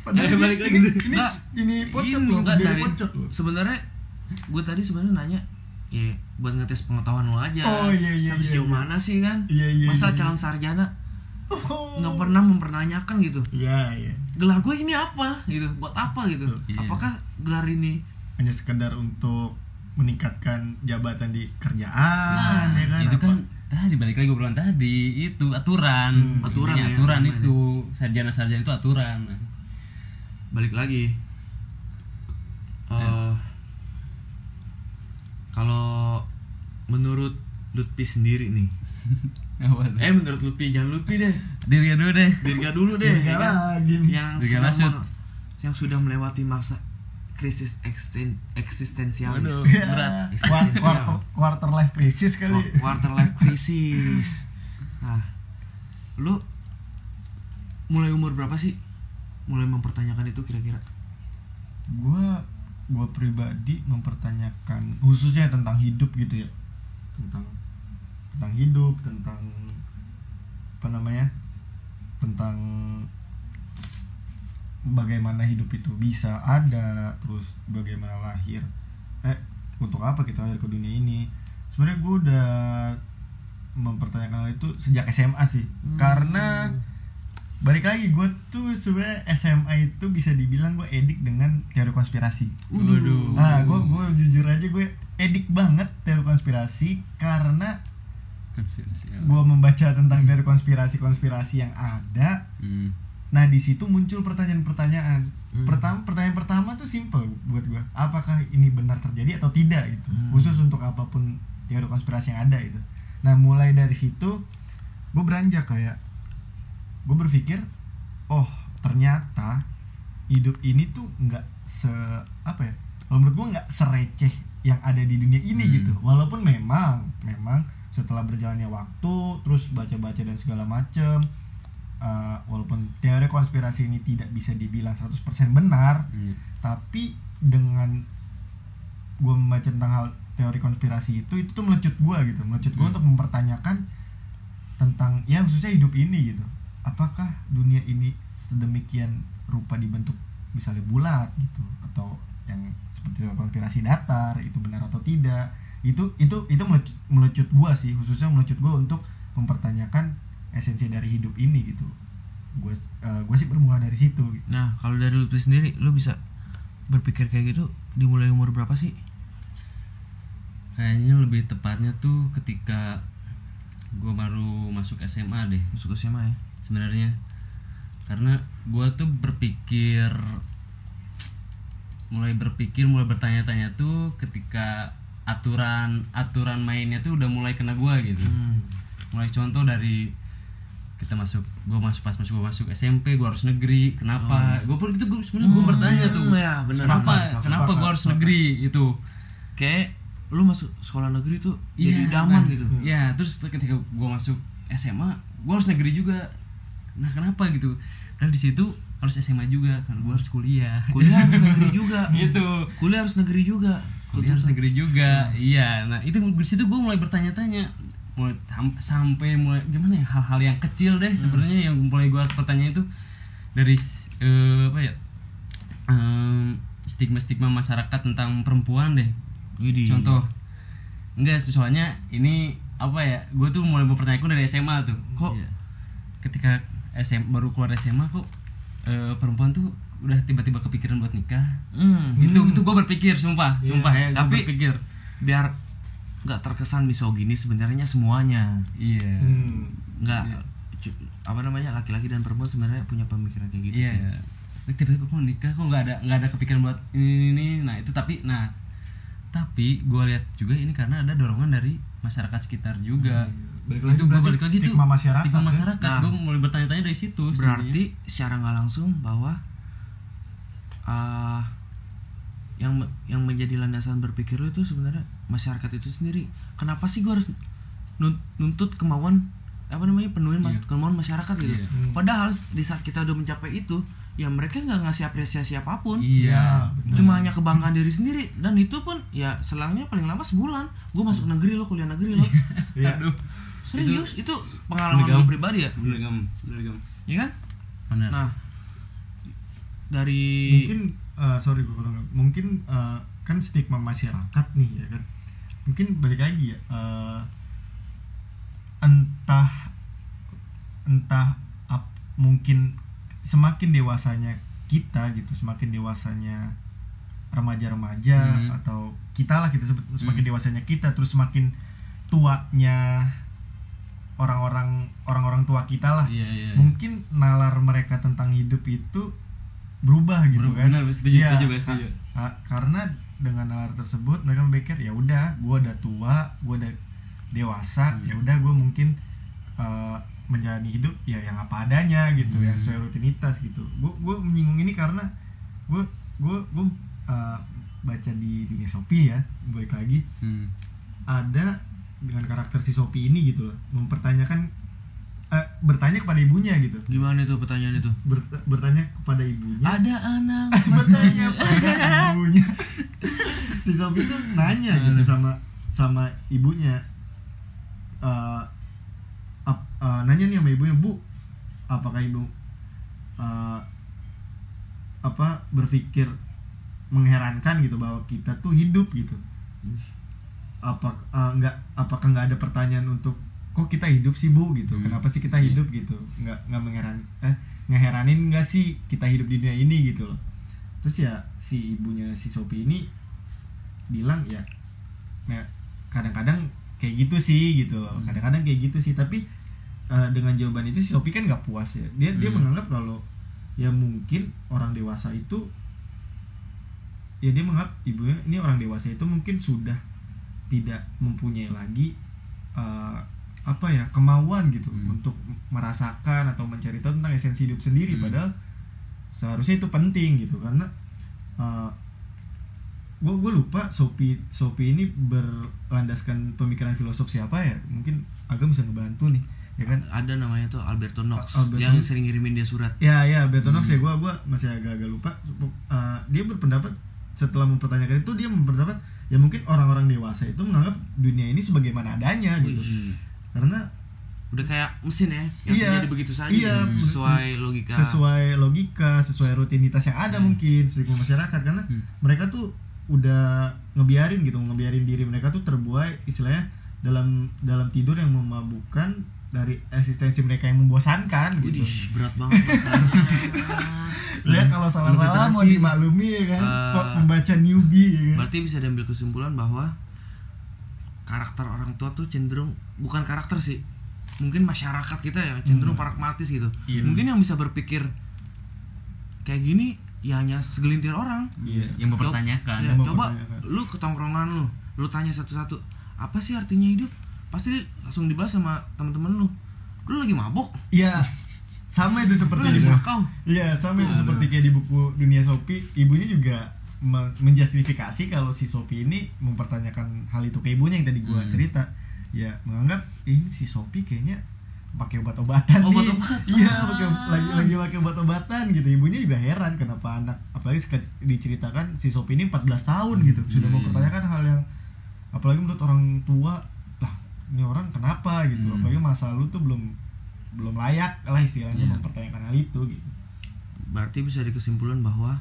Padahal ini- balik lagi ini, ini, Nggak. ini pocot Ini loh, enggak dari pocot loh. sebenarnya gue tadi sebenarnya nanya ya buat ngetes pengetahuan lo aja Oh, iya, iya, sampai iya, sejauh iya. mana sih kan Iya, iya, masa iya. calon sarjana. Nggak pernah mempertanyakan gitu Iya, iya. gelar gue ini apa gitu buat apa gitu Iya. apakah gelar ini Hanya sekedar untuk meningkatkan jabatan di kerjaan, Nah, ya kan? itu Apa- kan tadi balik lagi obrolan tadi itu aturan. Hmm, aturan ya, aturan namanya. itu sarjana-sarjana itu aturan. balik lagi eh kalau menurut Lutfi sendiri nih? eh menurut Lutfi jangan Lutfi deh Diri dulu deh. Dirga dulu deh Dirga ya kan? lagi yang Dirga meng- yang sudah melewati masa krisis eksten, eksistensialis Waduh. Berat. Quar- Quarter, quarter life crisis kali. Qu- quarter life crisis nah lu mulai umur berapa sih mulai mempertanyakan itu kira-kira Gua gua pribadi mempertanyakan khususnya tentang hidup gitu ya. Tentang tentang hidup, tentang apa namanya? Tentang bagaimana hidup itu bisa ada, terus bagaimana lahir. Eh, untuk apa kita lahir ke dunia ini? Sebenarnya gue udah mempertanyakan hal itu sejak SMA sih. Karena balik lagi gue tuh sebenarnya SMA itu bisa dibilang gue edik dengan teori konspirasi. Waduh. Nah, gue gue jujur aja gue edik banget teori konspirasi karena. Gue membaca tentang teori konspirasi-konspirasi yang ada. Hmm. Nah, di situ muncul pertanyaan-pertanyaan. Hmm. Pertama, pertanyaan pertama tuh simple buat gue. Apakah ini benar terjadi atau tidak gitu. Hmm. Khusus untuk apa pun teori konspirasi yang ada itu. Nah, mulai dari situ gue beranjak kayak gue berpikir, oh ternyata hidup ini tuh nggak se apa ya? Kalau menurut gue nggak sereceh yang ada di dunia ini Hmm. gitu. Walaupun memang memang setelah berjalannya waktu, terus baca-baca dan segala macem uh, walaupun teori konspirasi ini tidak bisa dibilang 100% benar, Hmm. tapi dengan gue membaca tentang hal teori konspirasi itu itu tuh melecut gue gitu melecut gue Hmm. untuk mempertanyakan tentang ya khususnya hidup ini gitu apakah dunia ini sedemikian rupa dibentuk misalnya bulat gitu atau yang seperti konspirasi datar itu benar atau tidak itu itu itu melecut, melecut gue sih khususnya melecut gue untuk mempertanyakan esensi dari hidup ini gitu. Gue gue sih bermula dari situ gitu. nah kalau dari Lutfi sendiri lu bisa berpikir kayak gitu dimulai umur berapa sih? Kayaknya lebih tepatnya tuh ketika gue baru masuk SMA deh. Masuk SMA ya? Sebenarnya. Karena gue tuh berpikir mulai berpikir mulai bertanya-tanya tuh ketika aturan aturan mainnya tuh udah mulai kena gue gitu Hmm. mulai contoh dari kita masuk gue masuk pas masuk gue masuk SMP gue harus negeri kenapa Oh. gue pun itu gue sebenarnya gue bertanya tuh Hmm, ya, bener. kenapa Sepakat, kenapa gue harus sepakat. negeri itu kayak lu masuk sekolah negeri tuh Iya, jadi idaman nah, gitu Iya, terus ketika gue masuk SMA, gue harus negeri juga. Nah, kenapa gitu? Dan di situ harus SMA juga kan, gue harus kuliah. kuliah harus negeri juga gitu. kuliah harus negeri juga Kuliah harus negeri juga. Iya, nah itu di situ gue mulai bertanya-tanya. Mulai sampai mulai gimana ya hal-hal yang kecil deh sebenarnya yang mulai gue pertanyaan itu dari eh, apa ya em, stigma-stigma masyarakat tentang perempuan deh. Widih. contoh. Enggak soalnya ini apa ya gue tuh mulai mempertanyakan dari SMA tuh. Kok Iya. ketika SM baru keluar SMA kok eh, perempuan tuh udah tiba-tiba kepikiran buat nikah. Hmm, gitu itu gue berpikir sumpah sumpah ya gue Tapi- berpikir. biar nggak terkesan misogini sebenarnya semuanya. Iya. Hmm. nggak cu- apa namanya laki-laki dan perempuan sebenarnya punya pemikiran kayak gitu iya. sih. tiba-tiba kok nikah kok nggak ada nggak ada kepikiran buat ini, ini ini. Nah itu tapi nah tapi gue lihat juga ini karena ada dorongan dari masyarakat sekitar juga. Balik lagi itu gue berarti balik lagi tuh stigma masyarakat stigma ya. masyarakat. Nah. gue mulai bertanya-tanya dari situ sebenarnya. berarti secara nggak langsung bahwa ah, yang yang menjadi landasan berpikir lu itu sebenarnya masyarakat itu sendiri. Kenapa sih gua harus nun- nuntut kemauan apa namanya penuhin mas- kemauan masyarakat gitu? Iya. padahal di saat kita udah mencapai itu ya mereka nggak ngasih apresiasi apa pun. Iya benar. cuma hanya kebanggaan diri sendiri. Dan itu pun ya selangnya paling lama sebulan. Gue masuk negeri lo kuliah negeri lo Iya. aduh. Serius? Itu, pengalaman Legam. gue pribadi ya? Bener gam bener gam ya kan? Bener nah dari mungkin eh, sorry gue potong mungkin eh, kan stigma masyarakat nih ya kan mungkin balik lagi ya eh, entah entah ap- mungkin semakin dewasanya kita gitu semakin dewasanya remaja-remaja Hmm. atau kita lah kita sebut semakin Hmm. dewasanya kita terus semakin tuanya orang-orang orang-orang tua kita lah iya iya mungkin nalar mereka tentang hidup itu berubah gitu Bener, kan bener, setuju, Iya, setuju, setuju. ka- ka- karena dengan nalar tersebut mereka berpikir ya udah gue udah tua gue udah dewasa Hmm. ya udah gue mungkin eh, menjalani hidup ya yang apa adanya gitu Hmm. yang sesuai rutinitas gitu gue gue menyinggung ini karena gue gue gue eh, baca di dunia shopee ya balik lagi Hmm. ada dengan karakter si Sophie ini gitu loh mempertanyakan eh, bertanya kepada ibunya gitu. Gimana itu pertanyaan itu? Bert- bertanya kepada ibunya. Ada anak bertanya pada ibunya. Si Sophie tuh nanya gitu sama sama ibunya Eh, ap- eh, nanya nih sama ibunya bu apakah ibu eh, apa berpikir mengherankan gitu bahwa kita tuh hidup gitu? Apa eh, nggak apakah nggak ada pertanyaan untuk kok kita hidup sih bu? Gitu. Hmm. kenapa sih kita Iya. hidup gitu. Nggak nggak mengheran eh ngeheranin nggak sih kita hidup di dunia ini? Gitu loh. Terus ya si ibunya si Sophie ini bilang ya ya, kadang-kadang kayak gitu sih gitu loh. Hmm. kadang-kadang kayak gitu sih. Tapi eh, dengan jawaban itu si Sophie kan nggak puas ya. Dia dia Hmm. menganggap kalau ya mungkin orang dewasa itu ya dia menganggap ibunya ini orang dewasa itu mungkin sudah tidak mempunyai lagi eh, apa ya kemauan gitu Hmm. untuk merasakan atau mencari tahu tentang esensi hidup sendiri Hmm. padahal seharusnya itu penting gitu karena gue gue lupa Sophie Sophie ini berlandaskan pemikiran filosof siapa ya mungkin agak bisa ngebantu nih ya kan ada namanya tuh Alberto Nox Alberto yang Nox. sering ngirimin dia surat ya ya Betonox Hmm. ya gue gua masih agak-agak lupa Uh, dia berpendapat setelah mempertanyakan itu dia berpendapat ya mungkin orang-orang dewasa itu menganggap dunia ini sebagaimana adanya gitu Wih, karena udah kayak mesin ya yang Iya, terjadi begitu saja. iya, gitu, sesuai logika. Sesuai logika sesuai rutinitas yang ada Hmm. mungkin stigma masyarakat. Karena Hmm. mereka tuh udah ngebiarin gitu ngebiarin diri mereka tuh terbuai istilahnya dalam dalam tidur yang memabukkan dari eksistensi mereka yang membosankan gitu. Widih, berat banget ya kalau salah-salah mau dimaklumi ya kan? Kok membaca newbie ya kan? Berarti bisa diambil kesimpulan bahwa karakter orang tua tuh cenderung bukan karakter sih. Mungkin masyarakat kita ya cenderung pragmatis gitu. Iya. Mungkin yang bisa berpikir kayak gini ya hanya segelintir orang. iya yang mempertanyakan Ya, Yang coba lu ke tongkrongan lu, lu tanya satu-satu, apa sih artinya hidup? Pasti langsung dibahas sama teman-teman lu. lu lagi mabuk Iya. Sama itu seperti itu. Iya, sama itu seperti kayak di buku Dunia Sopi, ibunya juga menjustifikasi kalau si Sopi ini mempertanyakan hal itu ke ibunya yang tadi gua Hmm. cerita. Ya, menganggap ini si Sopi kayaknya pakai obat-obatan nih. Obat-obatan. Iya, pakai lagi lagi pakai obat-obatan gitu. Ibunya juga heran kenapa anak apalagi diceritakan si Sopi ini 14 tahun gitu. Sudah Iya, iya. mempertanyakan hal yang apalagi menurut orang tua, lah ini orang kenapa gitu. Hmm. Apalagi masa lalu tuh belum belum layak lah istilahnya Iya. mempertanyakan hal itu gitu. berarti bisa dikesimpulan bahwa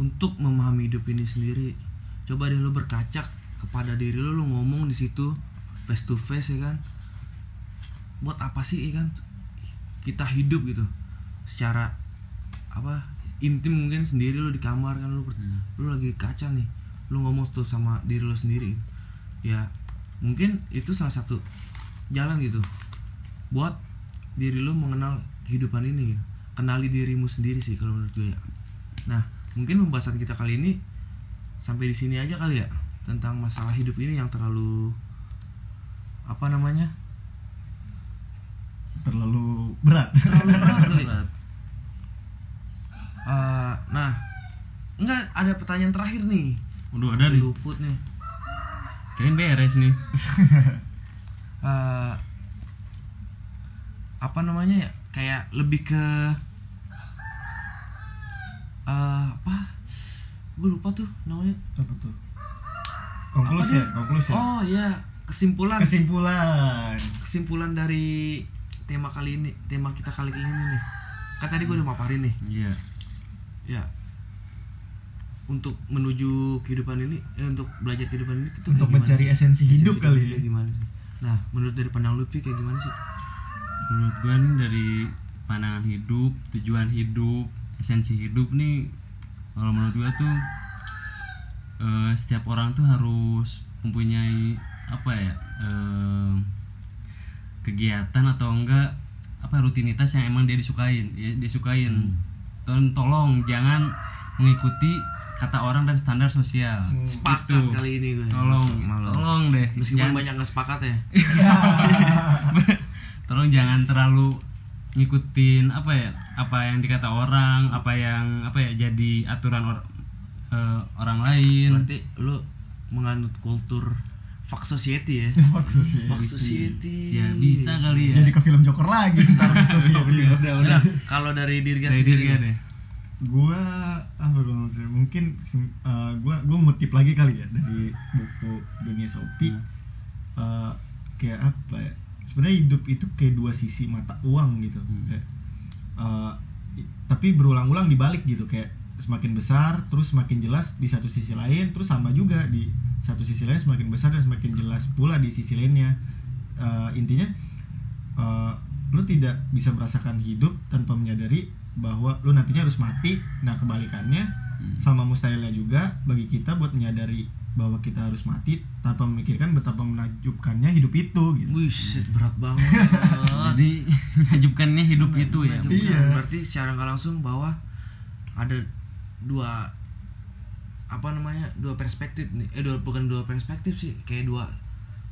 untuk memahami hidup ini sendiri coba deh lu berkaca kepada diri lu lu ngomong di situ face to face ya kan? Buat apa sih ya kan? Kita hidup gitu. Secara apa intim mungkin sendiri lu di kamar kan lu ber- lu lagi kaca nih lu ngomong tuh sama diri lu sendiri. Ya mungkin itu salah satu jalan gitu buat diri lu mengenal kehidupan ini. Kenali dirimu sendiri sih kalau menurut gue ya. Nah mungkin pembahasan kita kali ini sampai di sini aja kali ya tentang masalah hidup ini yang terlalu apa namanya terlalu berat terlalu berat kali Berat. Eh, nah enggak ada pertanyaan terakhir nih Waduh ada nih. luput nih Kirain beres nih. Eh, apa namanya ya kayak lebih ke eh, apa? Gue lupa tuh namanya. Apa tuh? Konklusi ya? konklusi oh ya kesimpulan. Kesimpulan. Kesimpulan dari tema kali ini tema kita kali ini nih. Kan tadi gue udah maparin nih. Iya. ya. Untuk menuju kehidupan ini eh, untuk belajar kehidupan ini itu Untuk mencari sih? esensi hidup kali ya. kayak gimana sih? Nah menurut dari pandang Lutfi kayak gimana sih? Menurut gua nih dari pandangan hidup, tujuan hidup, esensi hidup nih kalau menurut gua tuh eh, setiap orang tuh harus mempunyai apa ya eh, kegiatan atau enggak apa rutinitas yang emang dia disukain ya disukain Tolong, tolong jangan mengikuti kata orang dan standar sosial. Sepakat Gitu. kali ini gue tolong Malu. tolong deh. Meskipun Jangan- banyak nggak sepakat ya. Tolong jangan terlalu ngikutin apa ya apa yang dikata orang apa yang apa ya jadi aturan or- eh, orang lain. Berarti lu menganut kultur fuck society ya? Fuck society. fuck society. Ya bisa kali ya. Jadi ke film Joker lagi ntar society udah udah. Nah, kalau dari diri dari diri sendiri deh. Gua apa gua maksudnya mungkin eh, gua gua ngutip lagi kali ya dari buku dunia sopi Eh, kayak apa ya sebenarnya hidup itu kayak dua sisi mata uang gitu. Kayak, eh, i- tapi berulang-ulang dibalik gitu. Kayak semakin besar terus semakin jelas di satu sisi lain terus sama juga di satu sisi lain semakin besar dan semakin jelas pula di sisi lainnya. Eh, intinya eh, lu tidak bisa merasakan hidup tanpa menyadari bahwa lu nantinya harus mati. Nah kebalikannya sama mustahilnya juga bagi kita buat menyadari bahwa kita harus mati tanpa memikirkan betapa menakjubkannya hidup itu gitu Wih, berat banget. jadi menakjubkannya hidup itu ya. Iya. Berarti secara nggak langsung bahwa ada dua apa namanya dua perspektif nih eh dua bukan dua perspektif sih kayak dua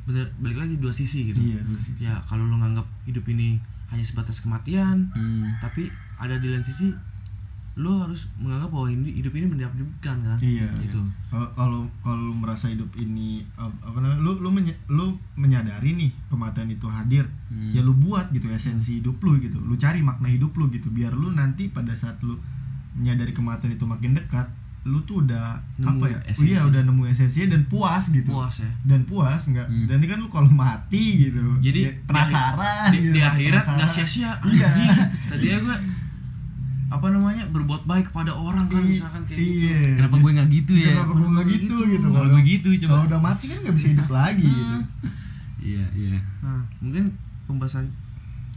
bener balik lagi dua sisi gitu Iya, dua sisi. ya kalau lu nganggap hidup ini hanya sebatas kematian Hmm. tapi ada di lain sisi lu harus menganggap bahwa ini hidup ini menakjubkan kan Iya. gitu Kalau kalau merasa hidup ini ap- apa namanya lu lu menye- lu menyadari nih kematian itu hadir Hmm. ya lu buat gitu esensi hidup lu gitu lu cari makna hidup lu gitu biar lu nanti pada saat lu menyadari kematian itu makin dekat lu tuh udah Nemu apa ya esensi. iya udah nemu esensinya dan puas gitu puas ya dan puas nggak Hmm. dan ini kan lu kalau mati gitu Jadi, ya, penasaran di, gitu, di akhirat penasaran. nggak sia-sia Iya. tadinya gue apa namanya berbuat baik kepada orang kan I- misalkan kayak gitu. iya. Kenapa gue nggak gitu ya? Kenapa gue nggak gitu gitu? kalau gue gitu kalau coba udah mati kan nggak bisa hidup lagi gitu. Iya iya. Nah mungkin pembahasan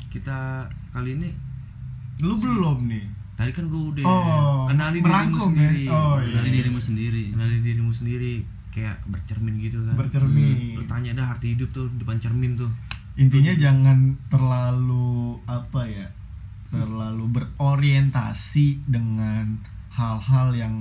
kita kali ini lu belum nih? Tadi kan gue udah Oh, kenali dirimu merangkum ya? sendiri. Oh, iya. dari dirimu sendiri. Kenali dirimu sendiri kayak bercermin gitu kan. Bercermin. Lu tanya dah arti hidup tuh depan cermin tuh. Intinya jangan terlalu apa ya terlalu berorientasi dengan hal-hal yang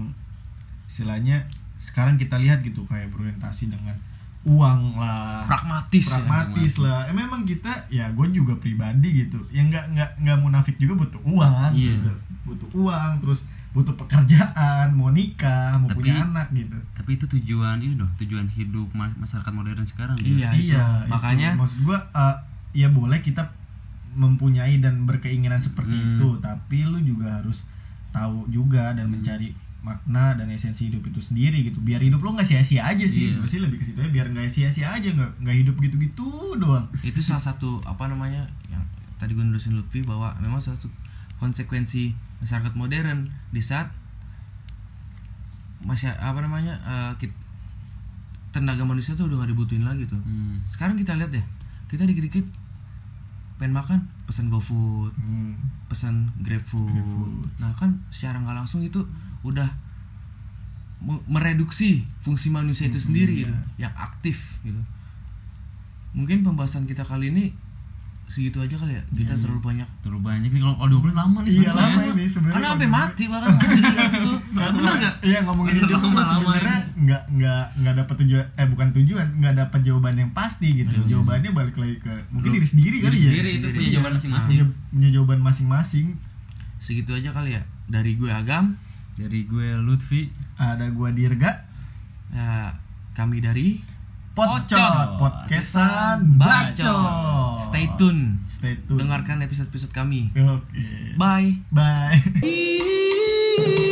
istilahnya sekarang kita lihat gitu kayak berorientasi dengan uang lah pragmatis, ya. pragmatis lah eh, memang kita ya gue juga pribadi gitu yang nggak nggak nggak munafik juga butuh uang Iya. gitu butuh uang terus butuh pekerjaan mau nikah mau Tapi- punya anak gitu tapi itu tujuan ini loh tujuan hidup ma- masyarakat modern sekarang gitu. Iya, itu. itu. Makanya- maksud gue eh, ya boleh kita mempunyai dan berkeinginan seperti Hmm. itu. Tapi lu juga harus tahu juga dan Hmm. mencari makna dan esensi hidup itu sendiri gitu. Biar hidup lo nggak sia-sia aja sih. Gue sih lebih ke situ ya biar nggak sia-sia aja nggak nggak hidup gitu-gitu doang. Itu salah satu apa namanya yang tadi gue nulisin Lutfi bahwa memang salah satu konsekuensi masyarakat modern di saat masih apa namanya eh, kit- tenaga manusia tuh udah gak dibutuhin lagi tuh. Hmm. sekarang kita lihat deh kita dikit-dikit pengen makan pesan GoFood Hmm. pesan GrabFood. GrabFood. Nah kan secara nggak langsung itu udah me- mereduksi fungsi manusia itu Hmm, sendiri iya. gitu, yang aktif gitu. Mungkin pembahasan kita kali ini segitu aja kali ya. Kita Iya, terlalu banyak. terlalu banyak nih kalau kalau dua menit lama nih Iya sebenarnya. lama ini sebenarnya. Karena sampai mati bahkan gitu. Karena- Bener nggak? Iya ngomongin hidup tuh lama-lama sebenarnya nggak nggak nggak dapat tujuan eh bukan tujuan nggak dapat jawaban yang pasti gitu. Hmm. Jawabannya balik lagi ke mungkin diri sendiri diri kali ya. sendiri itu punya Iya, jawaban masing-masing. Punya, punya jawaban masing-masing. Segitu aja kali ya. Dari gue Agam, Dari gue Lutfi. Ada gua Dirga, ya, kami dari Pocot, podcastan Bacot. Bacot. Stay tune. Stay tune. Dengarkan episode-episode kami. Oke. Bye. Bye.